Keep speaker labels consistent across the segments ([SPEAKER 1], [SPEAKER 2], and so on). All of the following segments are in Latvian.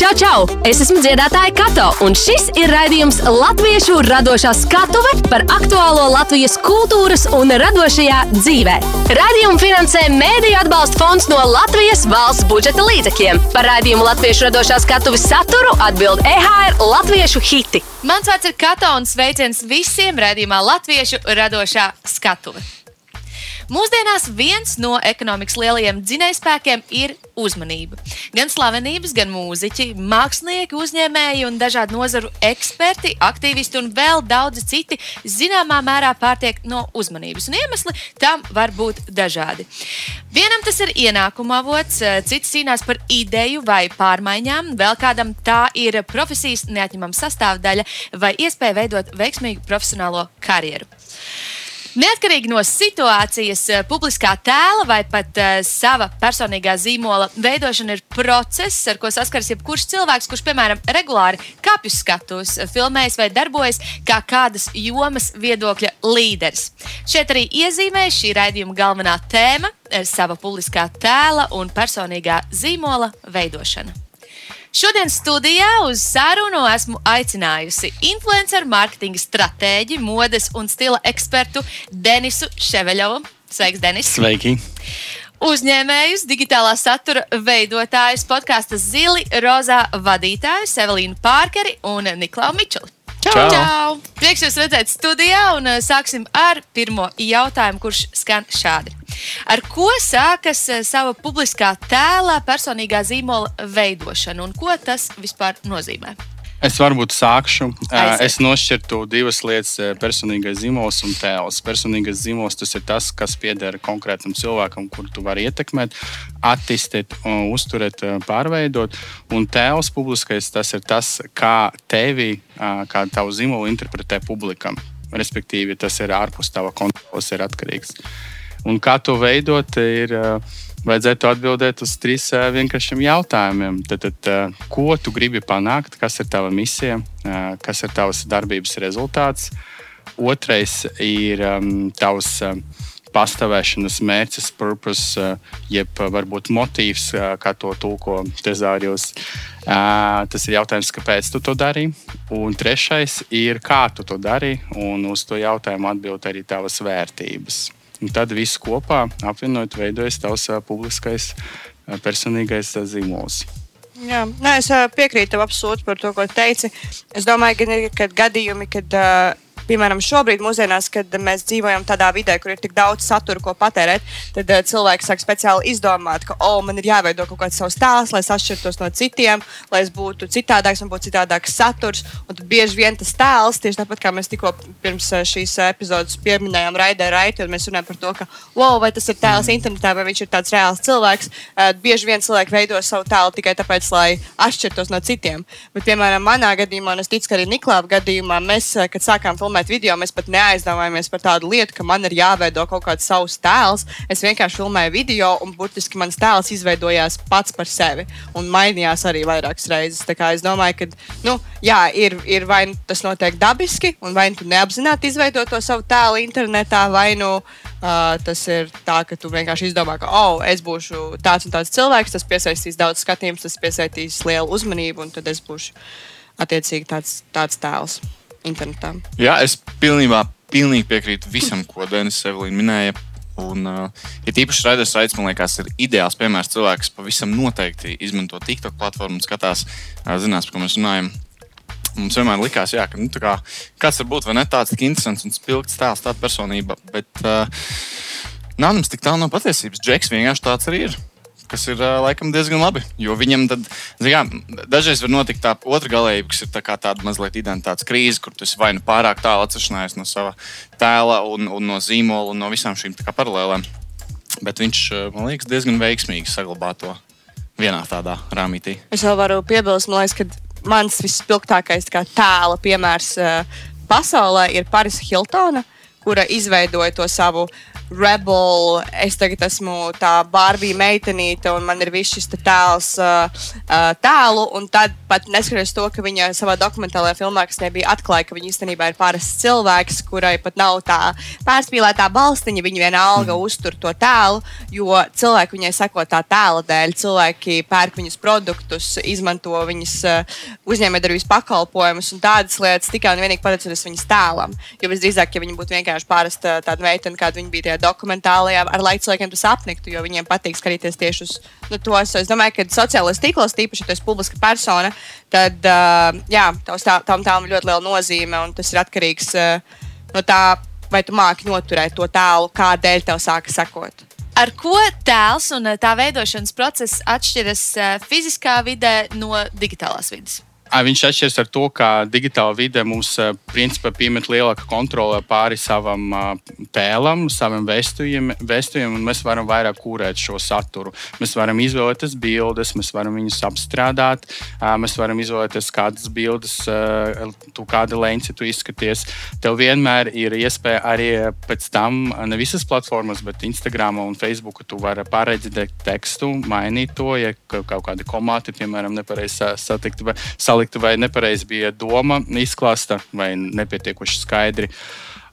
[SPEAKER 1] Čau, čau! Es esmu dziedātāja Kato, un šis ir raidījums Latviešu radošā skatuve par aktuālo Latvijas kultūras un radošajā dzīvē. Radījumu finansē Mēdīļu atbalsta fonds no Latvijas valsts budžeta līdzekļiem. Par raidījumu Latviešu radošā skatuves saturu atbild EHR Latviešu hiti.
[SPEAKER 2] Mans vārds ir Kato un sveiciens visiem raidījumā Latviešu radošā skatuve. Mūsdienās viens no ekonomikas lielajiem dzinējspēkiem ir uzmanība. Gan slavenības, gan mūziķi, mākslinieki, uzņēmēji un dažādu nozaru eksperti, aktīvisti un vēl daudzi citi zināmā mērā pārtiek no uzmanības. Un iemesli tam var būt dažādi. Vienam tas ir ienākuma avots, cits cīnās par ideju vai pārmaiņām, vēl kādam tā ir profesijas neatņemama sastāvdaļa vai iespēja veidot veiksmīgu profesionālo karjeru. Neatkarīgi no situācijas, eh, publiskā tēla vai pat uh, sava personīgā zīmola veidošana ir process, ar ko saskaras jebkurš cilvēks, kurš, piemēram, regulāri kāpj uz skatuves, filmējas vai darbojas kā kādas jomas viedokļa līderis. Šeit arī iezīmē šī raidījuma galvenā tēma - sava publiskā tēla un personīgā zīmola veidošana. Šodien studijā uz sarunu esmu aicinājusi influenceru mārketinga stratēģi, modes un stila ekspertu Denisu Ševeļovu. Sveiks, Denis!
[SPEAKER 3] Sveiki!
[SPEAKER 2] Uzņēmējus, digitālā satura veidotājus, podkāstu Zili, Rozā vadītājus Evelīnu Pārkeri un Niklau Mičeli.
[SPEAKER 3] Čau!
[SPEAKER 2] Čau! Prieks jūs redzēt studijā, un uh, sāksim ar pirmo jautājumu, kurš skan šādi. Ar ko sākas uh, sava publiskā tēla, personīgā zīmola veidošana, un ko tas vispār nozīmē?
[SPEAKER 3] Es varbūt sākšu.
[SPEAKER 2] Aiziet.
[SPEAKER 3] Es nošķirtu divas lietas - personīgais zīmols un tēls. Personīgais zīmols tas ir tas, kas pieder konkrētam cilvēkam, kuru tu vari ietekmēt, attīstīt, uzturēt, pārveidot. Un tēls publiskais tas ir tas, kā tevi, kā tavu zīmolu interpretē publikam. Respektīvi, tas ir ārpus tava kontrolas, ir atkarīgs. Un kā to veidot, ir vajadzētu atbildēt uz trīs uh, vienkāršiem jautājumiem. Tad, tad, uh, ko tu gribi panākt, kas ir tava misija, kas ir tavs darbības rezultāts. Otrais ir um, tavs pastāvēšanas mērķis, purpose, jeb varbūt motīvs, kā to tulko tezārijos. Tas ir jautājums, kāpēc tu to dari. Un trešais ir, kā tu to dari, un uz to jautājumu atbild arī tavas vērtības. Un tad viss kopā apvienot, veidojas tavs publiskais, personīgais zīmols.
[SPEAKER 4] Jā, nē, es piekrītu tev absolūti par to, ko teici. Es domāju, ka ir gadījumi, kad uh, piemēram, šobrīd, mūsdienās, kad mēs dzīvojam tādā vidē, kur ir tik daudz satura, ko patērēt, tad uh, cilvēki sāk speciāli izdomāt, ka, oh, man ir jāveido kaut kāds savs tēls, lai atšķirtos no citiem, lai es būtu citādāks, man būtu citādāks saturs. Un tad bieži vien tas tēls, tieši tāpat kā mēs tikko pirms uh, šīs epizodes pieminējām, raidē raiti, un mēs runājam par to, ka, wow, vai tas ir tēls internetā, vai viņš ir tāds reāls cilvēks. Uh, bieži vien cilvēki veido savu tēlu tikai tāpēc, lai atšķirtos no citiem. Bet, piemēram, manā gadījumā, un es ticu, ka arī Niklāva gadījumā, mēs, kad sākām filmēt video, mēs pat neaizdomājamies par tādu lietu, ka man ir jāveido kaut kāds savs tēls. Es vienkārši filmēju video, un burtiski mans tēls izveidojās pats par sevi un mainījās arī vairākas reizes. Tā kā es domāju, ka nu, jā, ir, ir vai nu tas notiek dabiski, un vai nu tu neapzināti izveido to savu tēlu internetā, vai nu uh, tas ir tā, ka tu vienkārši izdomā, ka oh, es būšu tāds un tāds cilvēks, tas piesaistīs daudz skatījumu, tas piesaistīs lielu uzmanību, un tad es būšu attiecīgi tāds, tāds tēls internetā.
[SPEAKER 5] Jā, es pilnībā, pilnībā piekrītu visam, ko Denis Evelīna minēja. Un, uh, ja tīpaši raidījums raids, man liekas, ir ideāls piemērs cilvēks, kas pavisam noteikti izmanto TikTok platformu un skatās, uh, zinās, par ko mēs runājam. Mums vienmēr likās, jā, ka nu, kā, kāds var būt ne tāds tik interesants un spilgts tēls, tāda personība. Bet uh, nav mums tik tālu no patiesības. Džeks vienkārši tāds arī ir kas ir uh, laikam diezgan labi. Jo viņam tad, kā, dažreiz var notikt tā otra galējība, kas ir tā tāda mazliet identitātes krīze, kur tu vai nu pārāk tālu atsevišķinājies no sava tēla un, un no zīmola un no visām šīm paralēlēm. Bet viņš, man liekas, diezgan veiksmīgi saglabā to vienā tādā rāmītī.
[SPEAKER 4] Es vēl varu piebilst, man liekas, ka mans vispilgtākais tēla piemērs uh, pasaulē ir Parisa Hiltona, kura izveidoja to savu rebel, es tagad esmu tā Barbija meitenīte, un man ir viss šis tēls uh, uh, tēlu. Un tad pat neskatoties to, ka viņa savā dokumentālajā filmā, kas nebija atklāja, ka viņa īstenībā ir parasts cilvēks, kurai pat nav tā pārspīlētā balstiņa, viņa vienalga mm. uztur to tēlu, jo cilvēki viņai seko tā tēla dēļ. Cilvēki pērk viņas produktus, izmanto viņas uh, uzņēmējdarbības pakalpojumus un tādas lietas tikai un vienīgi pateicoties viņas tēlam. Jo visdrīzāk, ja viņa būtu vienkārši parasta tāda meitene, kāda viņa bija tajā dokumentālajā, ar laiku cilvēkiem tas apniktu, jo viņiem patīk skatīties tieši uz nu, to. Es domāju, ka sociālais tīklos, tīpaši, ja tu esi publiska persona, tad uh, jā, tā, tam tēlam ir ļoti liela nozīme un tas ir atkarīgs uh, no tā, vai tu māki noturēt to tēlu, kādēļ tev sāka sekot.
[SPEAKER 2] Ar ko tēls un tā veidošanas process atšķiras fiziskā vidē no digitālās vidas?
[SPEAKER 3] Viņš atšķiras ar to, ka digitāla vide mums principā piemet lielāku kontroli pāri savam tēlam, savam vēstījumam, un mēs varam vairāk kūrēt šo saturu. Mēs varam izvēlēties bildes, mēs varam viņus apstrādāt, mēs varam izvēlēties kādas bildes, tu kāda lēņa tu izskaties. Tev vienmēr ir iespēja arī pēc tam, ne visas platformas, bet Instagram un Facebook, tu vari pārredzēt tekstu, mainīt to, ja kaut kādi komati, piemēram, nepareizi satikti salikti vai nepareizi bija doma izklāsta vai nepietiekuši skaidri.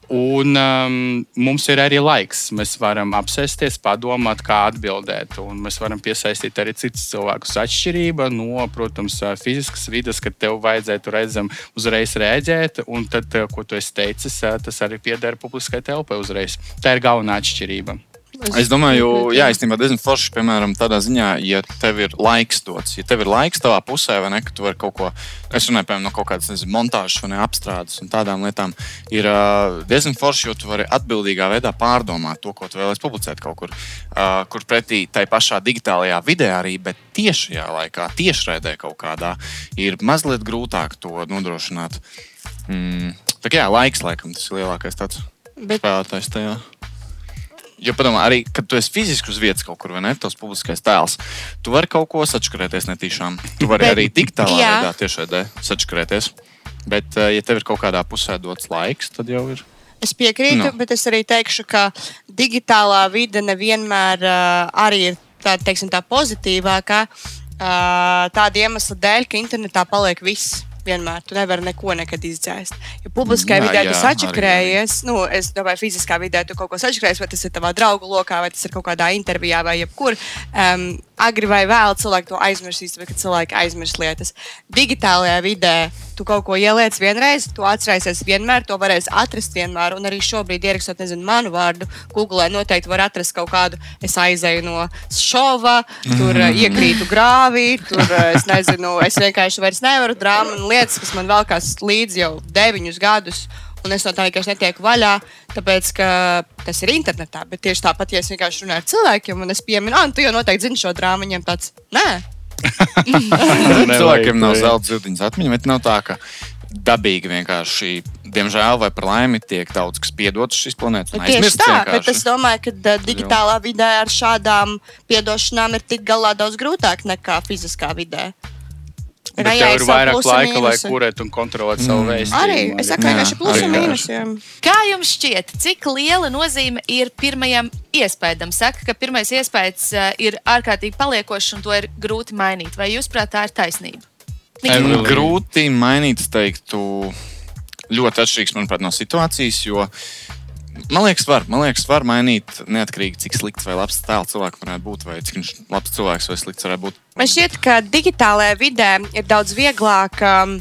[SPEAKER 3] Un um, mums ir arī laiks. Mēs varam apsēsties, padomāt, kā atbildēt. Un mēs varam piesaistīt arī citus cilvēkus. Atšķirība no, protams, fiziskas vidas, kad tev vajadzētu redzam, uzreiz rēģēt, un tad, ko tu esi teicis, tas arī pieder publiskai telpai uzreiz. Tā ir galvenā atšķirība.
[SPEAKER 5] Es domāju, jā, īstenībā diezgan forši, piemēram, tādā ziņā, ja tev ir laiks dots, ja tev ir laiks tavā pusē, vai ne, ka tu vari kaut ko, es runāju, piemēram, no kaut kādas nezinu, montāžas vai ne, apstrādes un tādām lietām, ir uh, diezgan forši, jo tu vari atbildīgā veidā pārdomāt to, ko tu vēlēsies publicēt kaut kur, uh, kur pretī tai pašā digitālajā vidē arī, bet tiešajā laikā, tiešraidē kaut kādā, ir mazliet grūtāk to nodrošināt. Mm, tā kā jā, laiks, laikam, tas ir lielākais tāds bet... spēlētājs tajā. Jo, padomā, arī, kad tu esi fiziski uz vietas kaut kur, vai ne, tas publiskais tēls, tu vari kaut ko sačakarēties netīšām. Tu vari Bet, arī digitālā jā. veidā tiešādē sačakarēties. Bet, eh, ja tev ir kaut kādā pusē dots laiks, tad jau ir.
[SPEAKER 4] Es piekrītu, no. bet es arī teikšu, ka digitālā vide nevienmēr uh, arī ir tā, teiksim, tā pozitīvākā. Uh, tāda iemesla dēļ, ka internetā paliek viss vienmēr. Tu nevari neko nekad izdzēst. Jo publiskajā vidē tu sačakrējies, nu, es domāju, fiziskā vidē tu kaut ko sačakrējies, vai tas ir tavā draugu lokā, vai tas ir kaut kādā intervijā, vai jebkur. Um, agri vai vēl cilvēki to aizmirsīs, vai kad cilvēki aizmirs lietas. Digitālajā vidē tu kaut ko ieliec vienreiz, tu atcerēsies vienmēr, to varēs atrast vienmēr. Un arī šobrīd, ierakstot nezinu, manu vārdu, Google noteikti var atrast kaut kādu. Es aizēju no šova, tur mm. iekrītu grāvī, tur es nezinu, es vienkārši vairs nevaru drāmu un lietas, kas man velkās līdzi jau deviņus gadus. Un es no tā vienkārši netieku vaļā, tāpēc ka tas ir internetā. Bet tieši tāpat, ja es vienkārši runāju ar cilvēkiem, un es pieminu, ah, tu jau noteikti zini šo drāmu, viņiem tāds - nē,
[SPEAKER 5] Cilvēkiem nav zelta ziltiņas atmiņa, bet nav tā, ka dabīgi vienkārši, diemžēl, vai par laimi, tiek daudz kas piedots šīs planētas.
[SPEAKER 4] Tieši tā, vienkārši. bet es domāju, ka digitālā vidē ar šādām piedošanām ir tik galā daudz grūtāk nekā fiziskā vidē.
[SPEAKER 3] Bet tev ir vairāk laika, lai kurētu un kontrolētu savu mm. vēstījumu.
[SPEAKER 4] Arī es saku, vienkārši plusi un mīnusiem.
[SPEAKER 2] Kā jums šķiet, cik liela nozīme ir pirmajam iespējam? Saka, ka pirmais iespējas uh, ir ārkārtīgi paliekošs un to ir grūti mainīt. Vai jūs prāt tā ir taisnība?
[SPEAKER 5] Really? Grūti mainīt, teiktu, ļoti atšķirīgs manuprāt, no situācijas. Jo Man liekas, var, man liekas, var mainīt neatkarīgi, cik slikts vai labs tēls cilvēks varētu būt, vai cik viņš labs cilvēks vai slikts varētu būt.
[SPEAKER 4] Man šķiet, ka digitālajā vidē ir daudz vieglāk. Um,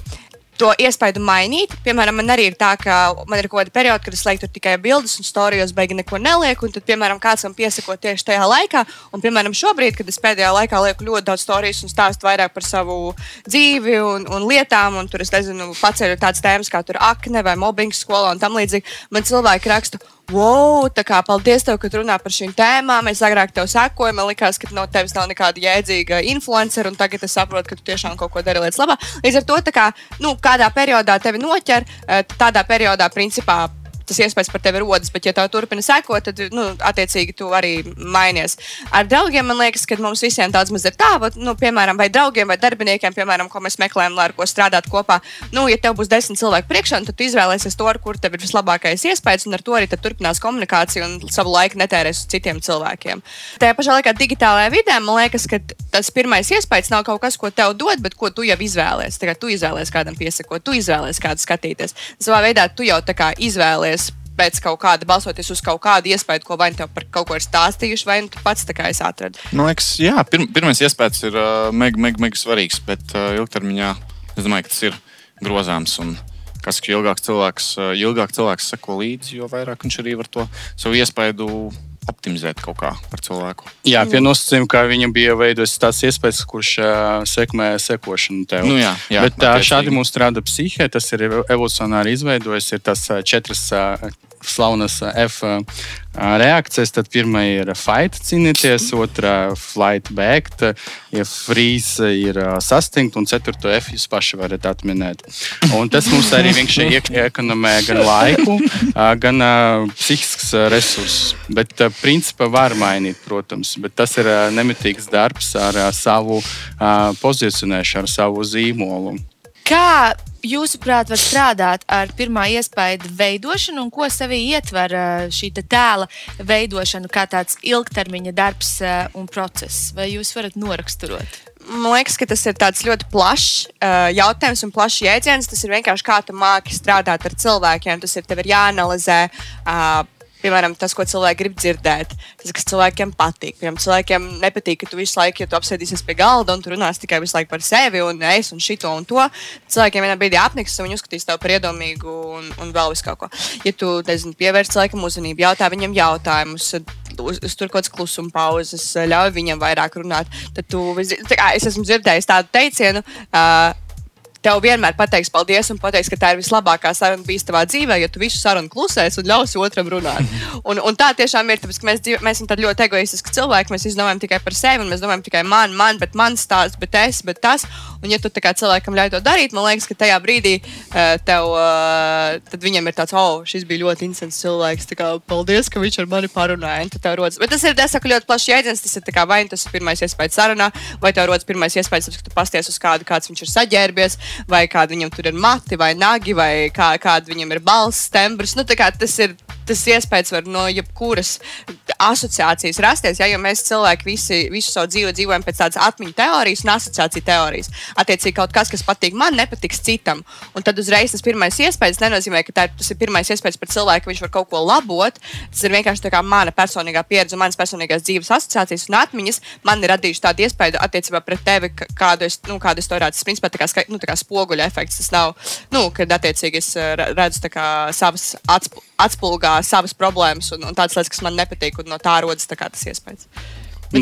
[SPEAKER 4] to iespēju mainīt. Piemēram, man arī ir tā, ka man ir kaut kāda perioda, kad es lieku tikai bildes un storijos, beigās neko nelieku. Un tad, piemēram, kāds man piesako tieši tajā laikā. Un, piemēram, šobrīd, kad es pēdējā laikā lieku ļoti daudz storijas un stāstu vairāk par savu dzīvi un, un lietām, un tur es nezinu, paceļu tādas tēmas kā akne vai mobbings skolā un tam līdzīgi, man cilvēki raksta wow, tā kā paldies tev, ka runā par šīm tēmām. Es agrāk tev sekoju, man liekas, ka no tevis nav nekāda jēdzīga influencer, un tagad es saprotu, ka tu tiešām kaut ko dari lietas labā. Līdz ar to, kā, nu, kādā periodā tevi noķer, eh, tādā periodā, principā, tas iespējas par tevi rodas. Bet, ja tev turpina sekot, tad, nu, attiecīgi, tu arī mainies. Ar draugiem man liekas, ka mums visiem daudz maz ir tā, va, nu, piemēram, vai draugiem vai darbiniekiem, piemēram, ko mēs meklējam, lai ar ko strādāt kopā. Nu, ja tev būs desmit cilvēku priekšā, tad tu izvēlēsies to, ar kur tev ir vislabākais iespējas, un ar to arī turpinās komunikāciju un savu laiku netērēs uz citiem cilvēkiem. Tajā pašā laikā digitālajā vidē man liekas, ka tas pirmais iespējas nav kaut kas, ko tev dod, bet ko tu jau izvēlējies. Tu izvēlējies kādam piesakot, tu izvēlējies kādu skatīties. Savā veidā tu jau tā kā izvēlējies pēc kaut kāda, balsoties uz kaut kādu iespēju, ko vai nu tev par kaut ko ir stāstījuši, vai nu tu pats tā kā esi atradis.
[SPEAKER 5] Man liekas, jā, pir pirmais iespējas ir uh, mega, mega, mega svarīgs, bet uh, ilgtermiņā es domāju, ka tas ir grozāms. Un, kas ka ilgāk cilvēks, uh, ilgāk cilvēks seko līdzi, jo vairāk viņš arī var to savu iespēju optimizēt kaut kā par cilvēku.
[SPEAKER 3] Jā, pie nosacījuma, ka viņam bija veidojis tāds iespējas, kurš uh, sekmē sekošanu tev.
[SPEAKER 5] Nu, jā, jā,
[SPEAKER 3] Bet uh, šādi mums strādā psihē, tas ir evolucionāri izveidojis, ir tas četras uh, slavenas F reakcijas. Tad pirmā ir fight, cīnīties, otrā flight, bēgt, ja freeze ir sastingt, un ceturto F jūs paši varat atminēt. Un tas mums arī vienkārši ekonomē gan laiku, gan psihisks resursus. Bet principā var mainīt, protams, bet tas ir nemitīgs darbs ar savu pozicionēšanu, ar savu zīmolu.
[SPEAKER 2] Kā jūsuprāt, var strādāt ar pirmā iespēja veidošanu un ko sevī ietver šī tēla veidošana, kā tāds ilgtermiņa darbs un process? Vai jūs varat noraksturot?
[SPEAKER 4] Man liekas, ka tas ir ļoti plašs uh, jautājums un plašs jēdziens. Tas ir vienkārši kā tu māki strādāt ar cilvēkiem. Tas ir tev ir jāanalizē. Uh, piemēram, tas, ko cilvēki grib dzirdēt, tas, kas cilvēkiem patīk. Piemēram, cilvēkiem nepatīk, ka tu visu laiku, ja tu apsēdīsies pie galda un tu runās tikai visu laiku par sevi un es un šito un to. Cilvēkiem vienā brīdī apniks, un viņi uzskatīs tevi par iedomīgu un, un vēl visu kaut ko. Ja tu nezini, pievērsi cilvēkam uzmanību, jautā viņam jautājumus, uz, uz tur kaut kādas klusuma pauzes, ļauj viņam vairāk runāt, tad tu, kā, es esmu dzirdējis tādu teicienu. Uh, tev vienmēr pateiks paldies un pateiks, ka tā ir vislabākā saruna bijis tavā dzīvē, ja tu visu sarunu klusēsi un ļausi otram runāt. Un, un tā tiešām ir, tāpēc, ka mēs, dzīvo, mēs esam ļoti egoistiski cilvēki. Mēs izdomājam tikai par sevi, un mēs domājam tikai man, man, bet man stāsts, bet es, bet tas. Un, ja tu kā cilvēkam ļauj to darīt, man liekas, ka tajā brīdī uh, tev, uh, viņam ir tāds, oh, šis bija ļoti interesants cilvēks. Kā, paldies, ka viņš ar mani parunāja. Bet tas ir saku, ļoti plašs jēdziens. Tas ir kā, vai tas ir pirmais iespējas sarunā, vai tev rodas pirmais iespējas, ka tu pasties uz kādu, kāds viņš ir saģērbies, vai kāda viņam tur ir mati vai nagi, vai kā, kāda viņam ir balss, tembrs. Nu, tas ir tas iespējas var no jebkuras asociācijas rasties. Ja, jo mēs cilvēki visi, visu savu dzīvi dzīvojam pēc tādas atmiņu teorijas un asociāciju teorijas. Attiecīgi, kaut kas, kas patīk man, nepatiks citam. Un tad uzreiz tas pirmais iespējas nenozīmē, ka tā, tas ir pirmais iespējas par cilvēku, ka viņš var kaut ko labot. Tas ir vienkārši mana personīgā pieredze, manas personīgās dzīves asociācijas un atmiņas. Man ir radījuši tādu iespēju attiecībā pret tevi, kādu es, nu, kādu es to redzu. Tas principā tā kā, nu, tā kā spoguļa efekts. Tas nav, nu, kad attiecīgi es eh, redzu kā, savas atspulgā savas problēmas un, un tādas lietas, kas man nepatīk, un no tā rodas tā tas iespējas.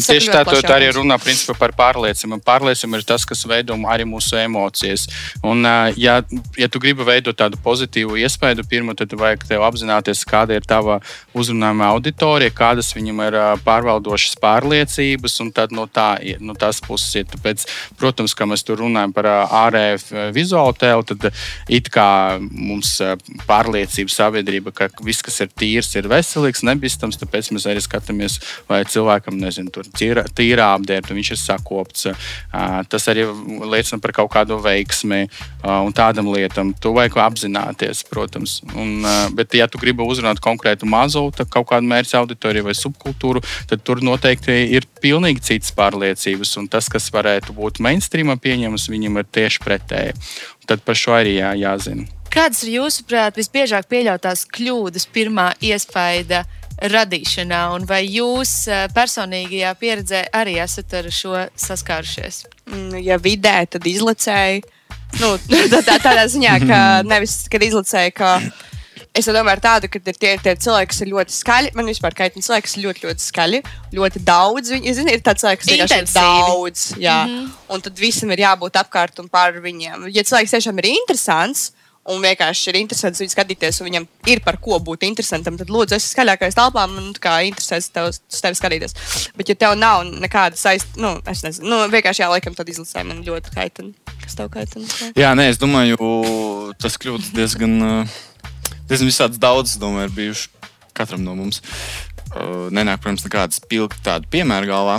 [SPEAKER 3] Tieši tā, tā arī runā principā, par pārliecību. Pārliecība ir tas, kas veido arī mūsu emocijas. Un, ja, ja tu gribi veidot tādu pozitīvu iespēju, pirmā, tad vajag tev apzināties, kāda ir tava uzrunājuma auditorija, kādas viņam ir pārvaldošas pārliecības, un tad no, tā, no tās puses ir. Tāpēc, protams, kā mēs tur runājam par ārēju vizuālu tēlu, tad it kā mums pārliecība sabiedrība, ka viss, kas ir tīrs, ir veselīgs, nebīstams, tāpēc mēs arī skatāmies, vai cilvēkam nezinu tur tīra, tīra apģērbta, viņš ir sakopts. Tas arī liecina par kaut kādu veiksmi un tādam lietam. To vajag apzināties, protams. Un, bet, ja tu gribi uzrunāt konkrētu mazu kaut kādu mērķa auditoriju vai subkultūru, tad tur noteikti ir pilnīgi citas pārliecības. Un tas, kas varētu būt mainstreamā pieņemams, viņam ir tieši pretēji. Tad par šo arī jā, jāzina.
[SPEAKER 2] Kādas ir jūsuprāt visbiežāk pieļautās kļūdas pirmā iespēja radīšanā, un vai jūs eh, personīgajā pieredzē arī esat ar šo saskārušies?
[SPEAKER 4] Mm, ja vidē, tad izlacēji. Nu, tā, tā, tādā ziņā, ka nevis, kad izlacēji, ka es domāju, tādu, ka ir tie, tie cilvēki, kas ir ļoti skaļi. Man vispār kaitina cilvēki, kas ir ļoti, ļoti skaļi, ļoti daudz. Viņi zina, ir tāds cilvēks, kas ir daudz. Jā, mm -hmm. un tad visam ir jābūt apkārt un pār viņiem. Ja cilvēks tiešām ir interesants, un vienkārši ir interesanti viņu skatīties, un viņam ir par ko būt interesantam, tad lūdzu, es skaļākais telpā, man kā interesēs tev, tevi skatīties. Bet, ja tev nav nekāda saistība, nu, es nezinu, nu, vienkārši jā, laikam tad izlasē man ļoti kaitina. Kas tev kaitina?
[SPEAKER 5] Jā, nē, es domāju, tas kļūst diezgan. Uh diezgan visādas daudzas, domāju, ir bijušas katram no mums. Uh, nenāk, protams, nekādas pilni tādu piemēru galvā.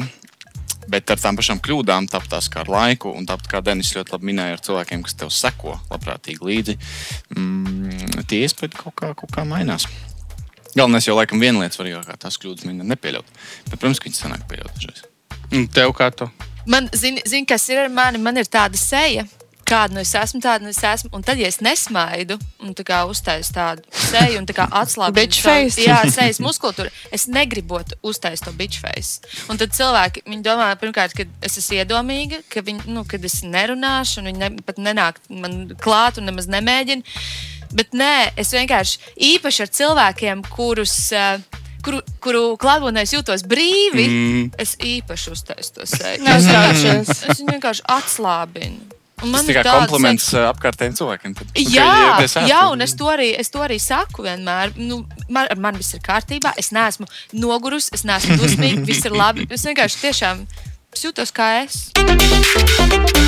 [SPEAKER 5] Bet ar tām pašām kļūdām, tāpat kā ar laiku, un tāpat kā Denis ļoti labi minēja, ar cilvēkiem, kas tev seko labprātīgi līdzi, mm, tie iespējas kaut kā, kaut kā mainās. Galvenais jau laikam viena lieta svarīgākā, tās kļūdas mēģināt nepieļaut. Bet, protams, ka viņas sanāk pieļaut dažreiz.
[SPEAKER 3] Un tev kā tu?
[SPEAKER 2] Man, zini, zin, kas ir ar mani? Man ir tāda seja. Kāda nu es esmu, tāda nu es esmu. Un tad, ja es nesmaidu, un tā kā uztaisu tādu seju, un tā kā atslābinu
[SPEAKER 4] Bitch face.
[SPEAKER 2] Jā, sejas muskultūru, es negribotu uztaisīt to bitch face. Un tad cilvēki, viņi domā, pirmkārt, ka es esmu iedomīga, ka viņi, nu, kad es nerunāšu, un viņi ne, pat nenāk man klāt un nemaz nemēģina. Bet nē, es vienkārši īpaši ar cilvēkiem, kurus. Uh, Kuru, kuru klātbūtnē es jūtos brīvi, mm. es īpaši uztaisu to seju.
[SPEAKER 4] Neuztraucies.
[SPEAKER 2] Es viņu vienkārši atslābinu.
[SPEAKER 5] Tas
[SPEAKER 2] ir
[SPEAKER 5] tikai kompliments uh, apkārtējiem cilvēkiem. Tad,
[SPEAKER 2] Jā,
[SPEAKER 5] pie
[SPEAKER 2] jā, un es to arī, es to arī saku vienmēr. Nu, man, ar mani viss ir kārtībā, es neesmu nogurusi, es neesmu dusmīga, viss ir labi. Es vienkārši tiešām jūtos kā es.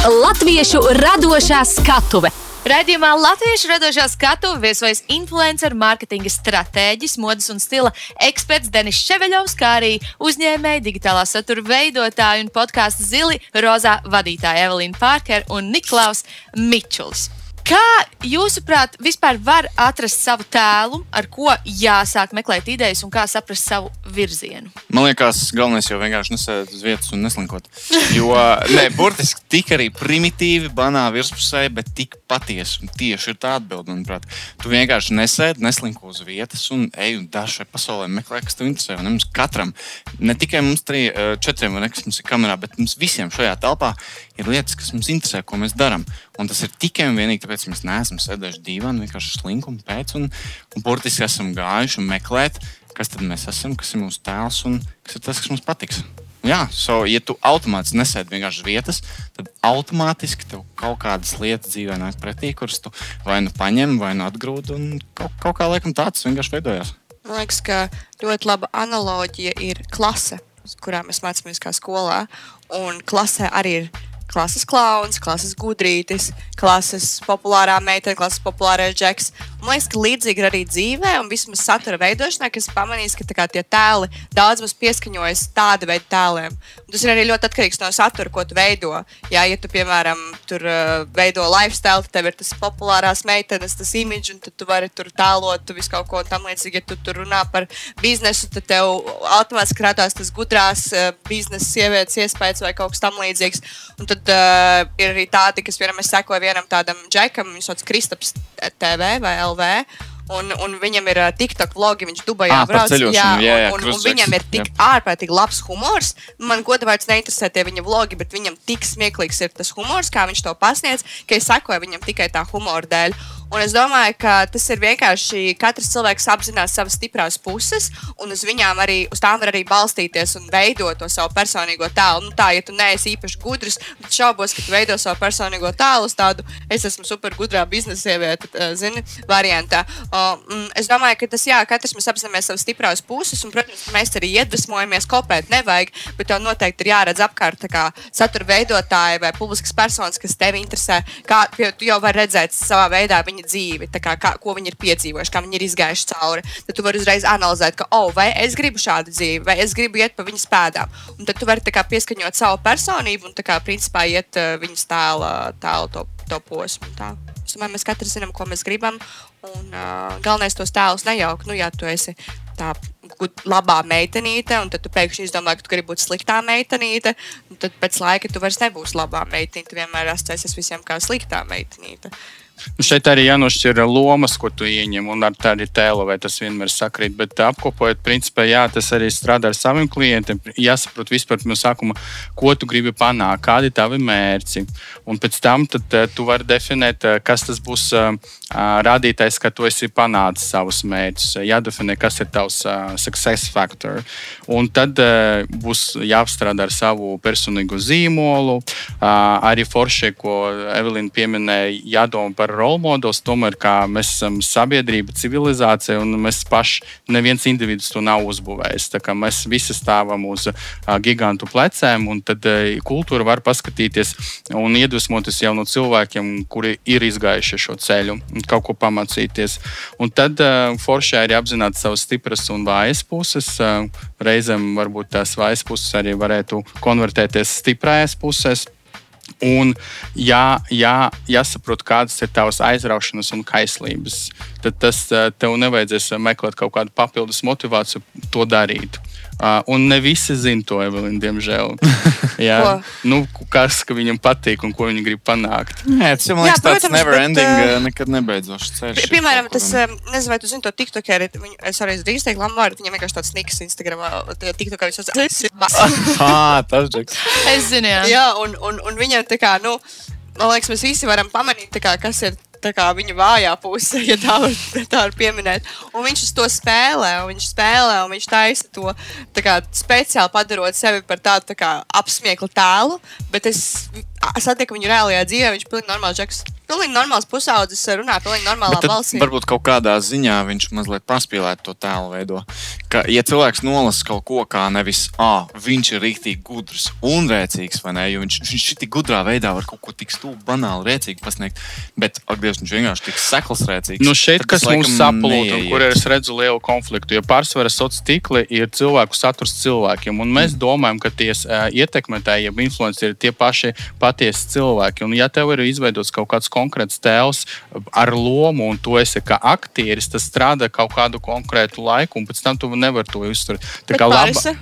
[SPEAKER 1] Latviešu radošā skatuve.
[SPEAKER 2] Radījumā Latviešu radošā skatuve viesojas influenceru mārketinga stratēģis, modes un stila eksperts Denis Ševeļovs, kā arī uzņēmēji, digitālā satura veidotāji un podkāstu zili Rozā vadītāji Evelīna Pārker un Niklaus Mičuls. Kā jūsuprāt, vispār var atrast savu tēlu, ar ko jāsāk meklēt idejas un kā saprast savu virzienu?
[SPEAKER 5] Man liekas, galvenais jau vienkārši nesēdēt uz vietas un neslinkot. Jo, nē, burtiski tik arī primitīvi, banā virspusē, bet tik patiesi. Un tieši ir tā atbilde, manuprāt. Tu vienkārši nesēdi, neslinko uz vietas un ej un dari šai pasaulē, meklē, kas tev interesē. Un mums katram, ne tikai mums trī, četriem, ne, kas mums ir kamerā, bet mums visiem šajā telpā ir lietas, kas mums interesē, ko mēs darām. Un tas ir tikai un vienīgi tāpēc, ka mēs neesam sēdējuši divānā, vienkārši slinkumu pēc, un, un burtiski esam gājuši un meklēt, kas tad mēs esam, kas ir mūsu tēls un kas ir tas, kas mums patiks. Jā, so, ja tu automātiski nesēdi vienkārši vietas, tad automātiski tev kaut kādas lietas dzīvē nāk pretī, kuras tu vai nu paņem, vai nu atgrūdi. Un kaut, kaut kā laikam tāds vienkārši veidojās.
[SPEAKER 4] Man liekas, ka ļoti laba analoģija ir klase, kurā mēs mācāmies kā skolā. Un klasē arī ir klases klauns, klases gudrītis, klases populārā meitene, klases populārais džeks. Man liekas, ka līdzīgi arī dzīvē, un vismaz satura veidošanā, kas pamanīs, ka kā tie tēli daudz mums pieskaņojas tāda veida tēliem. Un tas ir arī ļoti atkarīgs no satura, ko tu veido. Jā, ja tu, piemēram, tur uh, veido lifestyle, tad tev ir tas populārās meitenes, tas imidžs, un tu vari tur tēlot visu kaut ko tam līdzīgu. Ja tu tur runā par biznesu, tad tev automātiski radās tas gudrās uh, biznesa sievietes iespējas vai kaut kas tam līdzīgs. Un tad uh, ir arī tādi, kas, piemēram, es sekoju vienam tādam džekam, viņš sauc Kristaps TV vai LV. Un, un viņam ir uh, TikTok vlogi, viņš Dubajā
[SPEAKER 5] Ā, par ceļošanu, jā, jā,
[SPEAKER 4] un, un, un viņam ir tik ārprātīgi labs humors. Man godavārds neinteresē tie viņa vlogi, bet viņam tik smieklīgs ir tas humors, kā viņš to pasniedz, ka es sekoju viņam tikai tā humora dēļ. Un es domāju, ka tas ir vienkārši katrs cilvēks apzinās savas stiprās puses, un uz viņām arī, uz tām var arī balstīties un veidot to savu personīgo tēlu. Nu, tā, ja tu neesi īpaši gudrs, tad šaubos, ka tu veido savu personīgo tēlu uz tādu, es esmu super gudrā biznesa sieviete, zini, variantā. Mm, es domāju, ka tas, jā, katrs mēs apzināmies savas stiprās puses, un, protams, mēs arī iedvesmojamies, kopēt nevajag, bet tev noteikti ir jāredz apkārt kā satura veidotāji vai publiskas personas, kas tevi interesē, kā tu jau vari redzēt savā veidā viņa dzīvi, kā, kā, ko viņi ir piedzīvojuši, kā viņi ir izgājuši cauri. Tad tu vari uzreiz analizēt, ka, oh, vai es gribu šādu dzīvi, vai es gribu iet pa viņas pēdām. Un tad tu vari kā, pieskaņot savu personību un kā, principā iet uh, viņas tēla, tēla to, to posmu. Tā. Es domāju, mēs katrs zinām, ko mēs gribam. Un uh, galvenais tos tēlus nejaukt. Nu, ja tu esi tā labā meitenīte, un tad tu pēkšņi izdomā, ka tu gribi būt sliktā meitenīte, tad pēc laika tu vairs nebūsi labā meitenīte. Tu vienmēr asociēsies visiem kā sliktā meitenīte.
[SPEAKER 3] Nu, šeit arī jānošķir lomas, ko tu ieņem, un ar tādu tēlu, vai tas vienmēr sakrīt. Bet apkopojot, principā, jā, tas arī strādā ar saviem klientiem. Jāsaprot vispār no sākuma, ko tu gribi panākt, kādi ir tavi mērķi. Un pēc tam tad, uh, tu vari definēt, uh, kas tas būs rādītājs, ka tu esi panācis savus mērķus. Jādefinē, kas ir tavs success factor. Un tad būs jāapstrādā ar savu personīgo zīmolu. Arī forši, ko Evelīna pieminēja, jādomā par role models. Tomēr mēs esam sabiedrība, civilizācija, un mēs paši, neviens individuāls to nav uzbūvējis. Mēs visi stāvam uz gigantu pleciem, un tad kultūra var paskatīties un iedvesmoties jau no cilvēkiem, kuri ir izgājuši šo ceļu, kaut ko pamācīties. Un tad foršai ir apzināti savas stipras un vājas puses. Reizēm varbūt tās vājas puses arī varētu konvertēties stiprākās pusēs. Un, ja, ja jāsaprot, kādas ir tavas aizraušanas un kaislības, tad tas tev nevajadzēs meklēt kaut kādu papildus motivāciju to darīt. Uh, un ne visi zina to, Evelīna, diemžēl. Jā, nu, kas viņam patīk un ko viņi grib panākt.
[SPEAKER 5] Nē, tas man liekas, tāds never bet, ending, uh, nekad nebeidzošs ceļš.
[SPEAKER 4] Pie, piemēram, tas, uh, nezinu, vai tu zini to TikTokeri, viņu, es arī drīkst teikt, Lamārdu, viņam vienkārši tāds sniks Instagramā, TikTokā viņš
[SPEAKER 5] sasauc. Ah, tas džeks.
[SPEAKER 2] Es zinu, jā.
[SPEAKER 4] Jā, un, un, un viņam tā kā, nu, man liekas, mēs visi varam pamanīt, kā, kas ir viņa vājā puse, ja tā var, tā var pieminēt. Un viņš to spēlē, un viņš spēlē, un viņš taisa to kā, speciāli padarot sevi par tādu tā kā, apsmieklu tēlu. Bet es satieku viņu reālajā dzīvē, viņš ir pilnīgi normāls džeks. Pilnīgi normāls pusaudzis, runā pilnīgi normālā balsī.
[SPEAKER 5] Varbūt kaut kādā ziņā viņš mazliet paspīlēt to tēlu veido. Ka, ja cilvēks nolasa kaut ko kā nevis, ah, viņš ir rīktīgi gudrs un rēcīgs, vai ne, jo viņš, viņš tik gudrā veidā var kaut ko tik stūbi, banāli, rēcīgi pasniegt, bet, ak, Dievs, viņš vienkārši tik sekls rēcīgs.
[SPEAKER 3] Nu šeit, kas mums saplūda un kur es redzu lielu konfliktu, jo pārsvarā sociālā tīkli ir cilvēku saturs cilvēkiem, un mēs mm. domājam, ka tie uh, ietekmētāji, ja influenceri ir tie paši patiesi cilvēki. Un, ja tev ir izveidots kaut kāds konkrēts tēls ar lomu, un tu esi kā aktieris, tas strādā kaut kādu konkrētu laiku, un pēc tam tu nevari to uzturēt. Tā kā
[SPEAKER 4] laba.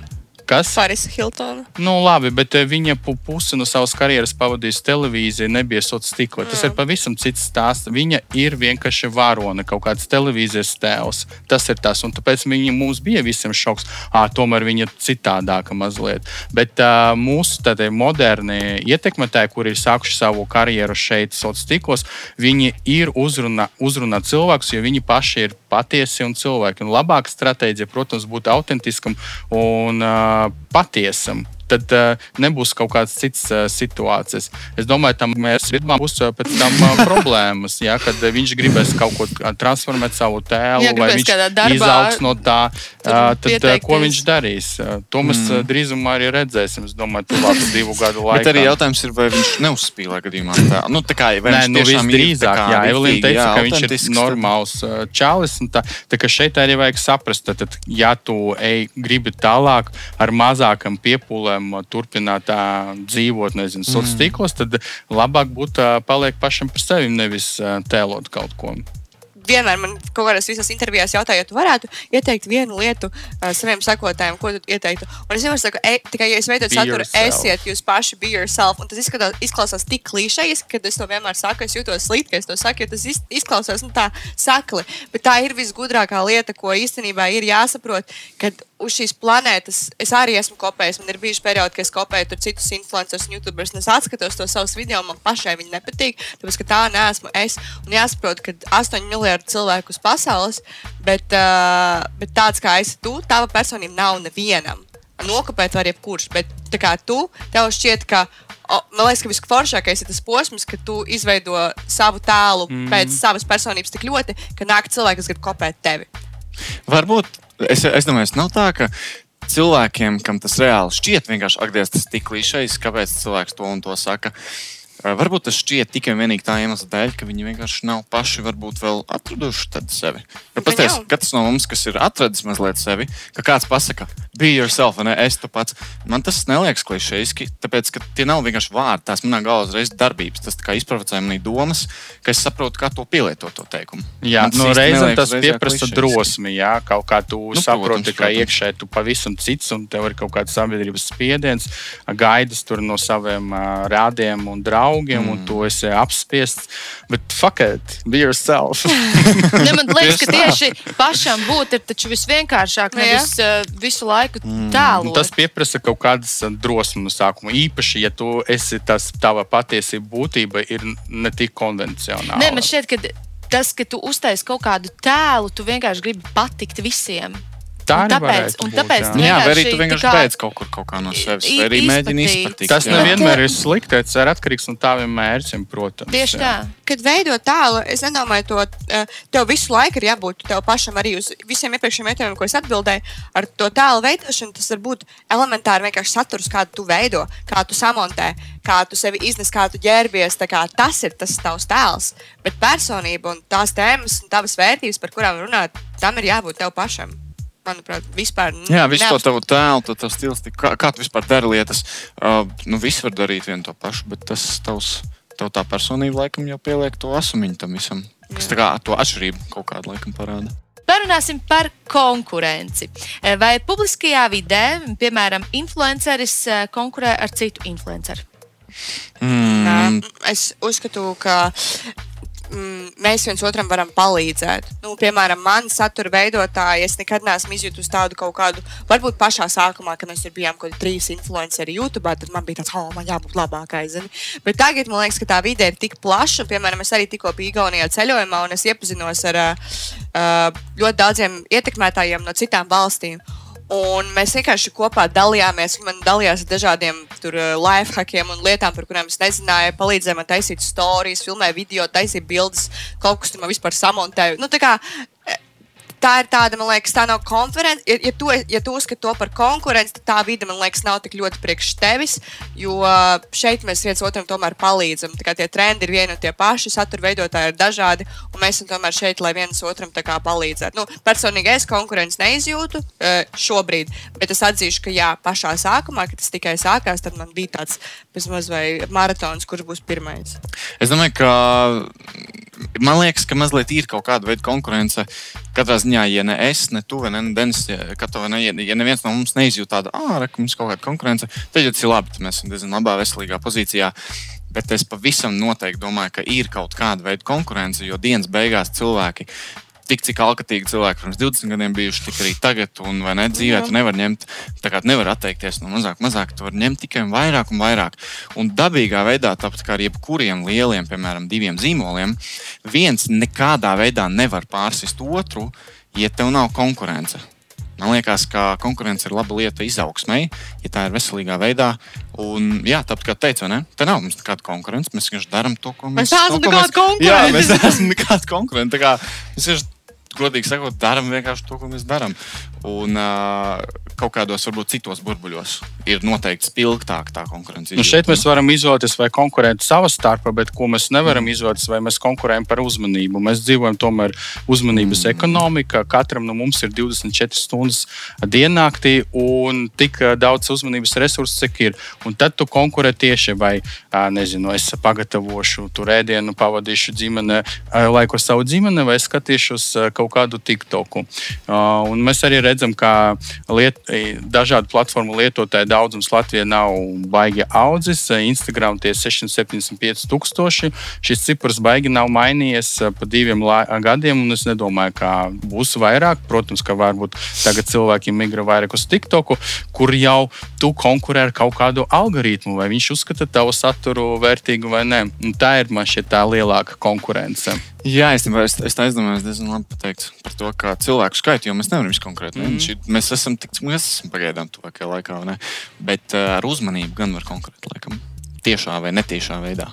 [SPEAKER 4] Kas? Parisa Hiltona.
[SPEAKER 3] Nu, labi, bet eh, viņa pusi no savas karjeras pavadījusi televīziju, nebija sociālā stikla. Tas mm. ir pavisam cits stāsts. Viņa ir vienkārši varone, kaut kāds televīzijas tēls. Tas ir tas, un tāpēc viņa mums bija visiem šoks. À, tomēr viņa ir citādāka mazliet. Bet uh, mūsu tādie modernie ietekmētāji, kuri ir sākuši savu karjeru šeit, sociālos stiklos, viņi ir uzrunā, uzrunā cilvēkus, jo viņi paši ir patiesi un cilvēki. Un labāka stratēģija, protams, būtu autentiskam un uh, patiesam tad uh, nebūs kaut kādas citas uh, situācijas. Es domāju, tam mērķim būs uh, pēc tam uh, problēmas, ja, kad viņš gribēs kaut ko transformēt savu tēlu,
[SPEAKER 2] jā,
[SPEAKER 3] vai viņš izaugs no tā. Uh, tad uh, ko viņš darīs? Uh, to mēs mm. uh, drīzumā arī redzēsim. Es domāju, tuvāk divu gadu laikā.
[SPEAKER 5] Bet arī jautājums ir, vai viņš neuzspīlē gadījumā. Tā, nu, tā kā,
[SPEAKER 3] Nē, nu, visdrīzāk, jā, Evelīna teica, jā, ka viņš ir normāls uh, čalis. Tā, tā kā šeit arī vajag saprast, tad, ja tu ej, gribi tālāk ar mazākam piepūlēm, gribam turpināt tā, dzīvot, nezinu, sociālos mm. tīklos, tad labāk būtu palikt pašam par sevi, nevis tēlot kaut ko
[SPEAKER 4] vienmēr man kaut kādās visās intervijās jautāja, ja tu varētu ieteikt vienu lietu uh, saviem sekotājiem, ko tu ieteiktu. Un es vienmēr saku, e, tikai, ja es veidot saturu, esiet jūs paši, be yourself. Un tas izskatās, izklausās tik klišejas, ka es to vienmēr saku, es jūtos slikti, ka es to saku, jo tas izklausās nu, tā sakli. Bet tā ir visgudrākā lieta, ko īstenībā ir jāsaprot, uz šīs planētas es arī esmu kopējis. Man ir bijuši periodi, kad es kopēju tur citus influencerus un youtubers, un es atskatos to savus video, man pašai viņi nepatīk, tāpēc ka tā neesmu es. Un jāsaprot, ka 8 miljardi miljardi cilvēku uz pasaules, bet, uh, bet tāds kā esi tu, tava personība nav nevienam. Nokopēt var jebkurš, bet tā kā tu, tev šķiet, ka O, man liekas, ka visforšākais ir tas posms, kad tu izveido savu tēlu mm. pēc savas personības tik ļoti, ka nāk cilvēki, kas grib kopēt tevi.
[SPEAKER 5] Varbūt es, es domāju, tas nav tā, ka cilvēkiem, kam tas reāli šķiet, vienkārši akties tas tik klišejs, kāpēc cilvēks to un to saka. Uh, Varbūt tas šķiet tikai un vienīgi tā iemesla dēļ, ka viņi vienkārši nav paši varbūt vēl atraduši sevi. Jo pasties, katrs no mums, kas ir atradis mazliet sevi, ka kāds pasaka, be yourself, ne es tu pats. Man tas neliekas klišejiski, tāpēc, ka tie nav vienkārši vārdi, tās manā galvā uzreiz darbības. Tas kā izprovocē manī domas, ka es saprotu, kā to pielietot to teikumu.
[SPEAKER 3] Jā, no nu, reizēm tas pieprasa drosmi, jā, kaut kā tu nu, saproti, protams, ka iekšē tu pavisam cits un tev ir kaut kāds sabiedrības spiediens, gaidas tur no saviem uh, rādiem un draugiem mm. un tu esi apspiests. Bet fuck it, be yourself.
[SPEAKER 2] ne, man liekas, ka tieši pašam būt ir visvienkāršāk, nevis uh, visu laiku mm. tēlot.
[SPEAKER 3] Tas prasa kaut kādas drosmes no sākuma. Īpaši, ja tu esi tas, tava patiesība būtība ir ne tik konvencionāla.
[SPEAKER 2] Nē, man šķiet, ka tas, ka tu uztaisīji kaut kādu tēlu, tu vienkārši gribi patikt visiem.
[SPEAKER 3] Tā
[SPEAKER 2] Un
[SPEAKER 3] arī
[SPEAKER 2] tāpēc-
[SPEAKER 3] būt,
[SPEAKER 2] tāpēc
[SPEAKER 3] jā.
[SPEAKER 2] tu
[SPEAKER 5] Jā, vai arī tu vienkārši beidz kaut kur kaut kā no sevis, vai arī mēģini izpatikt.
[SPEAKER 3] Tas
[SPEAKER 5] jā.
[SPEAKER 3] nevienmēr ir slikti. Tas ir atkarīgs no taviem mērķiem, protams.
[SPEAKER 2] Tieši
[SPEAKER 3] jā.
[SPEAKER 2] tā.
[SPEAKER 4] Kad veido tālu, es nedomāju, to eh, tev visu laiku ir jābūt tev pašam arī uz visiem iepriekšējiem jautājumiem, ko es atbildēju. Ar to tēlu veidošanu tas var būt elementāri vienkārši saturs, kādu tu veido, kā tu samontē, kā tu sevi iznes, kā tu ģērbies. tas ir tas tavs tēls. Bet personība un tās tēmas un tavas vērtības, par kurām runāt, tam ir jābūt tev pašam. Manuprāt, vispār.
[SPEAKER 5] Jā, visu to tavu tēlu, to tavu stils, kā, kā tu vispār dari lietas. Uh, nu, viss var darīt vienu to pašu, bet tas tavs, tev tā personība laikam jau pieliek to asumiņu tam visam. Kas tā kā to atšķirību kaut kādu laikam parāda.
[SPEAKER 2] Parunāsim par konkurenci. Eh, Vai publiskajā vidē, piemēram, influenceris eh, konkurē ar citu influenceru?
[SPEAKER 5] Mm,
[SPEAKER 4] es uzskatu, ka mm, mēs viens otram varam palīdzēt. Nu, piemēram, man satura veidotāji, es nekad neesmu izjutusi tādu kaut kādu, varbūt pašā sākumā, kad mēs bijām kaut kādi trīs influenceri YouTube, tad man bija tāds, oh, man jābūt labākai. Zini? Bet tagad man liekas, ka tā vide ir tik plaša. un, Piemēram, es arī tikko biju Igaunijā ceļojumā, un es iepazinos ar uh, ļoti daudziem ietekmētājiem no citām valstīm. Un mēs vienkārši kopā dalījāmies. Man dalījās ar dažādiem life hackiem un lietām, par kurām es nezināju. Palīdzēja man taisīt stāstus, filmēt video, taisīt bildes, kaut kas tur man vispār samontēja. Nu, kā, eh, Tā ir tāda, man liekas, tā nav konkurence. Ja, ja, tu, ja tu uzskati to par konkurenci, tad tā vide, man liekas, nav tik ļoti priekš tevis. Jo šeit mēs viens otram tomēr palīdzam. Tā kā tie trendi ir vieni un tie paši, satura veidotāji ir dažādi, un mēs esam tomēr šeit, lai viens otram palīdzētu. Nu, personīgi es konkurenci neizjūtu uh, šobrīd, bet es atzīšu, ka jā, pašā sākumā, kad tas tikai sākās, tad man bija tāds bezmaz vai maratons, kurš būs pirmais.
[SPEAKER 5] Es domāju, ka man liekas, ka mazliet ir kaut kāda veida konkurence. Katrā ziņā, ja ne es, ne tu, ne Denis, ja, ne, ja, neviens no mums neizjūt tādu, ah, ka mums kaut kāda konkurence, tad jau tas ir labi. Mēs esam diezgan labā, veselīgā pozīcijā. Bet es pavisam noteikti domāju, ka ir kaut kāda veida konkurence, jo dienas beigās cilvēki. Tik cik alkatīgi cilvēki pirms 20 gadiem bijuši, tik arī tagad, un vai ne dzīvē, tu nevari ņemt, tā kā tu nevari atteikties no mazāk, mazāk, tu vari ņemt tikai vairāk un vairāk. Un dabīgā veidā, tāpat kā ar jebkuriem lieliem, piemēram, diviem zīmoliem, viens nekādā veidā nevar pārsist otru, ja tev nav konkurence. Man liekas, ka konkurence ir laba lieta izaugsmai, ja tā ir veselīgā veidā. Un, jā, tāpat kā teicu, ne? te nav mums nekāda konkurence. Mēs vienkārši darām to, ko mēs,
[SPEAKER 4] Mēs neesam
[SPEAKER 5] to, ko
[SPEAKER 4] nekādi
[SPEAKER 5] mēs-
[SPEAKER 4] konkurenti.
[SPEAKER 5] Jā, mēs neesam. Tā kā Mēs vienkārši, godīgi sakot, darām vienkārši to, ko mēs darām. Un uh, kaut kādos, varbūt citos burbuļos ir noteikti spilgtāka tā konkurence.
[SPEAKER 3] Nu šeit mēs varam izvēlēties, vai konkurēt savā starpā, bet ko mēs nevaram izvēlēties, vai mēs konkurējam par uzmanību. Mēs dzīvojam tomēr uzmanības mm. ekonomikā. Katram no mums ir 24 stundas diennaktī un tik ā, daudz uzmanības resursu, cik ir. Un tad tu konkurē tieši, vai ā, nezinu, es pagatavošu tur ēdienu, pavadīšu ģimene, ā, laiku savu ģimeni, vai skatīšos kaut kādu TikToku. Ā, Un mēs arī redzam, ka liet, dažādu platformu lietotāju daudzums Latvijā nav baigi audzis. Instagram tie 675 tūkstoši. Šis cipars baigi nav mainījies pa diviem gadiem, un es nedomāju, ka būs vairāk. Protams, ka varbūt tagad cilvēki migrē vairāk uz TikToku, kur jau tu konkurē ar kaut kādu algoritmu, vai viņš uzskata tavu saturu vērtīgu vai nē. Un tā ir man šķiet tā lielāka konkurence.
[SPEAKER 5] Jā, īstenībā es, es aizdomājos diezgan labi pateikt par to, ka cilvēku skaitu, jo mēs nevaram visu konkrēti. Mm. Šī, mēs esam tik, mēs esam pagaidām tuvākajā laikā, ne? Bet uh, ar uzmanību gan var konkurēt, laikam, tiešā vai netiešā veidā.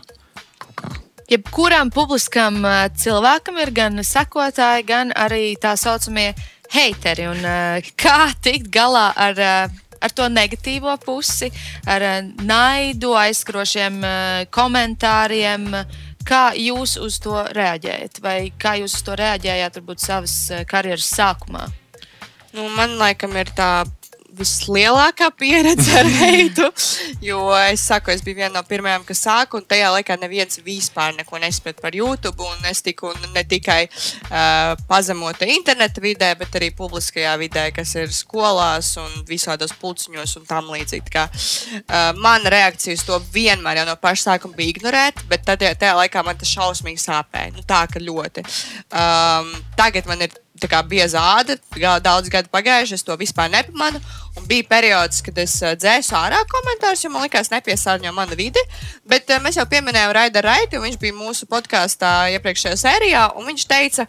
[SPEAKER 5] Kā.
[SPEAKER 2] Jebkuram publiskam uh, cilvēkam ir gan sekotāji, gan arī tā saucamie hateri. Un, uh, kā tikt galā ar, uh, ar to negatīvo pusi, ar naidu, aizskrošiem komentāriem? Kā jūs uz to reaģējat? Vai kā jūs uz to reaģējāt, varbūt savas uh, karjeras sākumā?
[SPEAKER 4] Nu, man laikam ir tā vislielākā pieredze ar heitu. Jo es saku, es biju viena no pirmajām, kas sāka, un tajā laikā neviens vispār neko nesaprata par YouTube. Es tiku ne tikai uh, pazemota interneta vidē, bet arī publiskajā vidē, kas ir skolās un visādos pulciņos un tam līdzīgi. Kā, uh, mana reakcija uz to vienmēr jau no paša sākuma bija ignorēt, bet tad, tajā laikā man tas šausmīgi sāpēja. Nu, tā ka ļoti. Um, tagad man ir tā kā bieza āda, daudz gadu pagājuši, es to vispār nepamanu. Un bija periods, kad es eh, dzēsu ārā komentārus, jo man likās, nepiesārņo mana vide. Bet eh, mēs jau pieminējām Raida Raiti, un viņš bija mūsu podkāstā iepriekšējā sērijā, un viņš teica,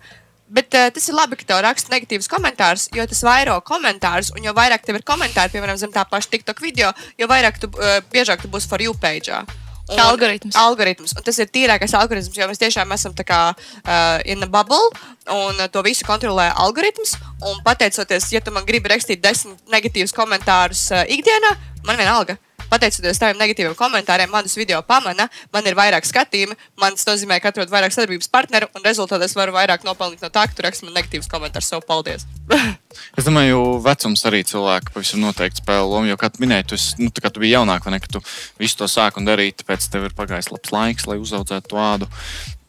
[SPEAKER 4] Bet uh, tas ir labi, ka tev raksta negatīvs komentārs, jo tas vairo komentārus, un jo vairāk tev ir komentāri, piemēram, zem tā paša TikTok video, jo vairāk tu, uh, biežāk tu būsi for you page. Un,
[SPEAKER 2] Algoritms.
[SPEAKER 4] algoritms. Un tas ir tīrākais algoritms, jo mēs tiešām esam kā uh, in a bubble, un uh, to visu kontrolē algoritms. Un pateicoties, ja tu man gribi rakstīt desmit negatīvus komentārus uh, ikdienā, man vienalga. Pateicoties taviem negatīviem komentāriem, manas video pamana, man ir vairāk skatījumi, man tas nozīmē, ka atrod vairāk sadarbības partneru, un rezultātā es varu vairāk nopelnīt no tā, ka tu raksti man negatīvus komentārus. Savu paldies!
[SPEAKER 5] Es domāju, vecums arī cilvēku pavisam noteikti spēlē lomu. Jo, kā tu minēji, tu, esi, nu, kā tu biji jaunāk, ne, ka tu visu to sāki un darīji, tāpēc tev ir pagājis labs laiks, lai uzaudzētu to ādu.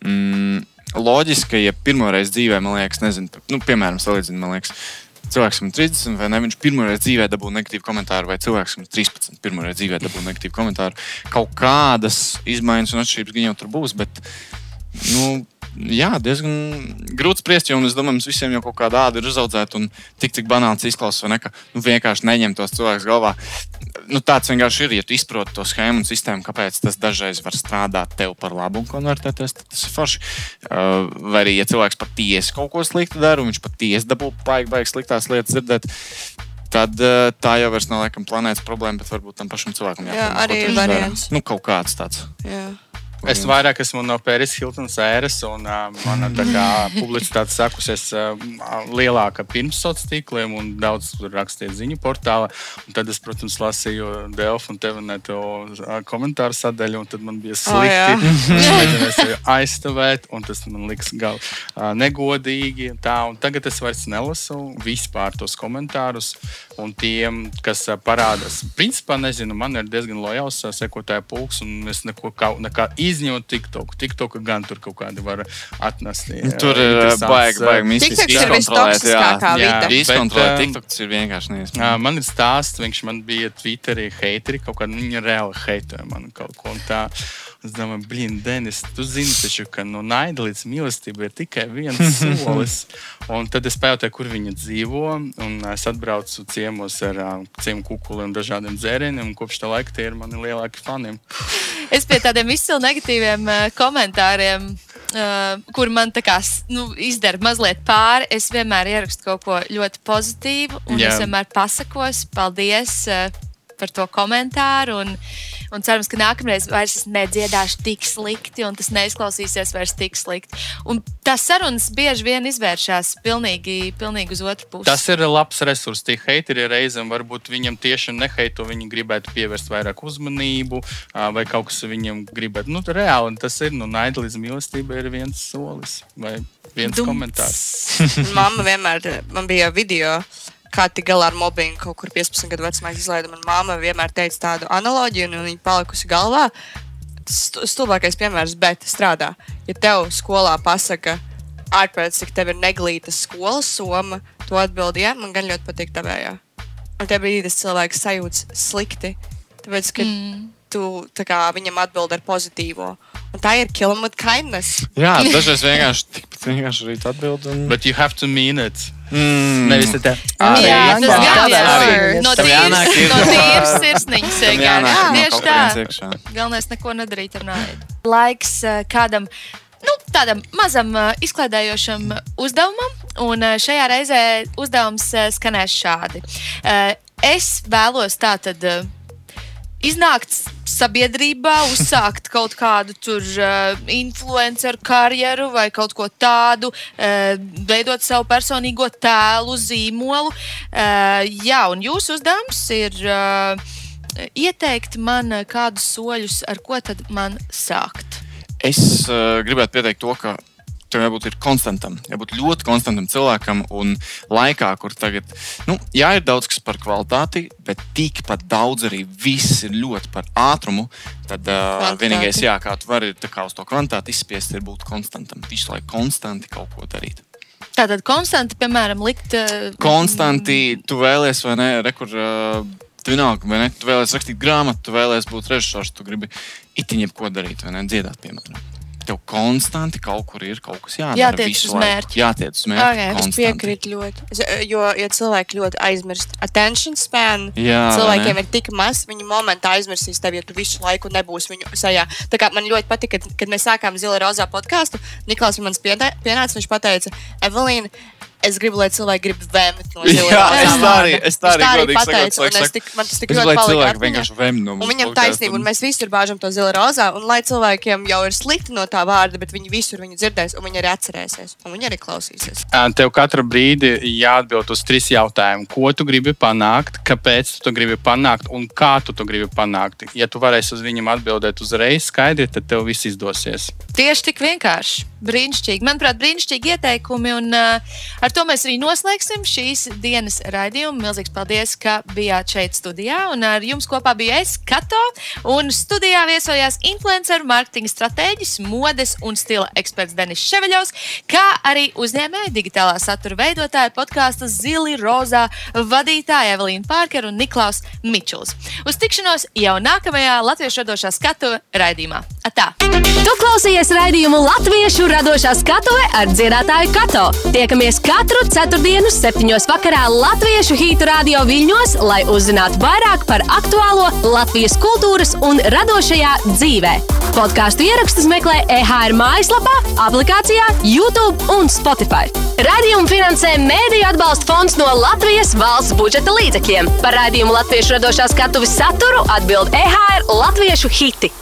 [SPEAKER 5] Mm, loģiski, ja pirmoreiz dzīvē, man liekas, nezinu, nu, piemēram, salīdzinot, man liekas, cilvēks ir 30, vai ne? Viņš pirmoreiz dzīvē dabūja negatīvu komentāru, vai cilvēks ir 13, pirmoreiz dzīvē dabūja negatīvu komentāru. Kaut kādas izmaiņas un atšķirības gan jau tur būs, bet, nu, jā, diezgan grūti spriest, jo es domāju, mums visiem jau kaut kāda āda ir uzaudzēta un tik, cik banāls izklausās, vai ne? Ka nu, vienkārši neņem tos cilvēkus galvā. Nu, tāds vienkārši ir, ja tu izproti to schēmu un sistēmu, kāpēc tas dažreiz var strādāt tev par labu un konvertēties, tad tas ir forši. Uh, vai arī, ja cilvēks patiesi kaut ko sliktu dara un viņš patiesi dabū baigi, baigi sliktās lietas dzirdēt. Tad uh, tā jau vairs nav laikam planētas problēma, bet varbūt tam pašam cilvēkam
[SPEAKER 4] Jā,
[SPEAKER 5] jāpadomā, ko
[SPEAKER 4] arī variants.
[SPEAKER 5] Nu, kaut kāds tāds.
[SPEAKER 4] Jā.
[SPEAKER 3] Es vairāk esmu no Pēris Hiltonas ēras, un uh, mana publicitāte sākusies uh, lielāka pirms sociāliem tīkliem, un daudz tur rakstīja ziņu portālā. Un tad es, protams, lasīju Delfu un Tevinetu uh, komentāru sadaļu, un tad man bija slikti. Es mēģināju aizstāvēt, un tas man liks gal, uh, negodīgi. Tā, un tagad es vairs nelasu vispār tos komentārus, un tiem, kas uh, parādās, principā, nezinu, man ir diezgan lojāls uh, sekotāju pulks, un es neko kā, nekā izņemot TikTok. TikTok gan tur kaut kādi var atnest. jā,
[SPEAKER 5] Tur ir
[SPEAKER 3] interesants,
[SPEAKER 5] baigi, baigi mistiski
[SPEAKER 4] TikToks ir
[SPEAKER 5] izkontrolēt. jā.
[SPEAKER 4] vistoksiskākā vide.
[SPEAKER 5] Izkontrolēt,
[SPEAKER 3] Bet, um,
[SPEAKER 5] TikTok tas ir vienkārši neiespējami.
[SPEAKER 3] man ir stāsts, viņš man bija Twitterī, heiteri, kaut kāda viņa reāli heitoja man kaut ko un tā. Es domāju, blīn, Denis, tu zini, taču, ka no naida līdz mīlestībai ir tikai viens solis. Un tad es pajautāju, kur viņa dzīvo. Un es atbraucu ciemos ar uh, ciemu kukuli un dažādiem dzērieniem. un Kopš tā laika tie ir mani lielākie fani.
[SPEAKER 2] Es pie tādiem izcili negatīviem uh, komentāriem, uh, kur man tā kā nu, izdara mazliet pāri, es vienmēr ierakstu kaut ko ļoti pozitīvu, un
[SPEAKER 3] Jā.
[SPEAKER 2] es vienmēr pasakos, paldies uh, par to komentāru. Un, un cerams, ka nākamreiz vairs es nedziedāšu tik slikti, un tas neizklausīsies vairs tik slikti. Un tās sarunas bieži vien izvēršas pilnīgi, pilnīgi uz otru pusi.
[SPEAKER 3] Tas ir labs resurs. Tie heiteri reizēm varbūt viņam tieši neheito, viņi gribētu pievērst vairāk uzmanību, vai kaut kas viņam gribētu. Nu, reāli tas ir. Nu, naida līdz mīlestībai ir viens solis vai viens
[SPEAKER 2] Dumts.
[SPEAKER 3] komentārs.
[SPEAKER 4] Mamma vienmēr, man bija video, kā tik galā ar mobbingu kaut kur 15 gadu vecumā izlaida. Manā mamma vienmēr teica tādu analoģiju, un viņa palikusi galvā. Stu- Stulbākais piemērs, bet strādā. Ja tev skolā pasaka, ārpēc, cik tev ir neglīta skolas soma, tu atbildi, jā, man gan ļoti patīk tavējā. Un tajā brīdī tas cilvēks sajūtas slikti, tāpēc, ka mm. tu tā kā, viņam atbild ar pozitīvo. Un tā ir with kindness.
[SPEAKER 5] Jā, dažreiz vienkārši tikpat vienkārši arī atbild. Un...
[SPEAKER 3] But you have to mean it.
[SPEAKER 5] Mm,
[SPEAKER 3] Nevis tā.
[SPEAKER 2] Jā,
[SPEAKER 3] Arī.
[SPEAKER 2] tas gan
[SPEAKER 5] jā,
[SPEAKER 2] ir.
[SPEAKER 5] arī.
[SPEAKER 2] No tīras no tīras sirsniņas. Tieši tā. Galvenais neko nedarīt ar naidu. Laiks eh, kādam. Nu, tādam mazam uh, izklaidējošam uzdevumam, un uh, šajā reizē uzdevums uh, skanēs šādi. Uh, es vēlos tātad uh, iznākt sabiedrībā, uzsākt kaut kādu tur uh, influenceru karjeru vai kaut ko tādu, uh, veidot savu personīgo tēlu, zīmolu. Uh, jā, un jūsu uzdevums ir uh, ieteikt man kādus soļus, ar ko tad man sākt.
[SPEAKER 5] Es uh, gribētu pieteikt to, ka tam jābūt konstantam, jābūt ļoti konstantam cilvēkam. Un laikā, kur tagad, nu, jā, ir daudz kas par kvalitāti, bet tikpat daudz arī viss ir ļoti par ātrumu. Tad uh, vienīgais, jā, kā tu vari kā uz to kvantitāti izspiest, ir būt konstantam. Visu laiku konstanti kaut ko darīt.
[SPEAKER 2] Tātad konstanti, piemēram, likt. Uh,
[SPEAKER 5] Konstanti, tu vēlies vai nē, rekur. Uh, Tu vienalga, vai ne? Tu vēlēsies rakstīt grāmatu, tu vēlēsies būt režisors, tu gribi itiņiem ko darīt, vai ne? Dziedāt, piemēram. Tev konstanti kaut kur ir kaut kas jādara.
[SPEAKER 2] Jātiec uz mērķi.
[SPEAKER 5] Jātiec uz mērķi.
[SPEAKER 2] Ok, es
[SPEAKER 4] Es piekrītu ļoti. Es, jo, ja cilvēki ļoti aizmirst attention span,
[SPEAKER 5] Jā,
[SPEAKER 4] cilvēkiem
[SPEAKER 5] ne?
[SPEAKER 4] ir tik maz, viņi momentā aizmirsīs tevi, ja tu visu laiku nebūsi viņu sajā. Tā kā man ļoti patika, kad, kad mēs sākām Zila Rozā podkāstu, Niklaus man pienāca, viņš teica, Evelīna. Es gribu, lai cilvēki grib vēmt no Zila
[SPEAKER 5] Jā, es tā arī,
[SPEAKER 4] vārda."
[SPEAKER 5] es tā arī
[SPEAKER 4] Viņš
[SPEAKER 5] godīgi sakot,
[SPEAKER 4] pateica, un
[SPEAKER 5] cilvēki
[SPEAKER 4] es tik, man tas tik
[SPEAKER 5] Es
[SPEAKER 4] ļoti palika
[SPEAKER 5] cilvēki vienkārši vem no
[SPEAKER 4] Un
[SPEAKER 5] mums.
[SPEAKER 4] viņam
[SPEAKER 5] podcastu,
[SPEAKER 4] taisnība, un mēs visur bāžam to zila rozā, un lai cilvēkiem jau ir slikti no tā vārda, bet viņi visur viņu dzirdēs, un viņi arī atcerēsies, un viņi arī klausīsies.
[SPEAKER 3] Tev katru brīdi jāatbild uz trīs jautājumus. Ko tu gribi panākt, kāpēc tu to gribi panākt un kā tu to gribi panākt? Ja tu varēsi uz viņiem atbildēt uzreiz skaidri, tad tev viss izdosies.
[SPEAKER 2] Tieši tik vienkārši. Brīnišķīgi. Manuprāt, brīnišķīgi ieteikumi. Un uh, ar to mēs arī noslēgsim šīs dienas raidījumu. Milzīgs paldies, ka bijāt šeit studijā. Un ar jums kopā bija es, Kato. Un studijā viesojās influenceru, marketinga stratēģis, modes un stila eksperts Denis Ševeļovs, kā arī uzņēmēji digitālā satura veidotāja podkāstu Zili Rozā vadītāja Evelīna Pārkera un Niklaus Mičuls. Uz tikšanos jau nākamajā Latviešu radošā skatu raidījumā. Atā!
[SPEAKER 1] Tu klausies raidījumu Latviešu radošā skatuve ar dziedātāju Kato. Tiekamies katru ceturtdienu, septiņos vakarā Latviešu hītu radio viļņos, lai uzzinātu vairāk par aktuālo Latvijas kultūras un radošajā dzīvē. Podkāstu ierakstus meklē EHR mājaslapā, aplikācijā, YouTube un Spotify. Radījumu finansē Mēdīļu atbalsta fonds no Latvijas valsts budžeta līdzekļiem. Par raidījumu Latviešu radošā skatuves saturu atbild EHR Latviešu hiti.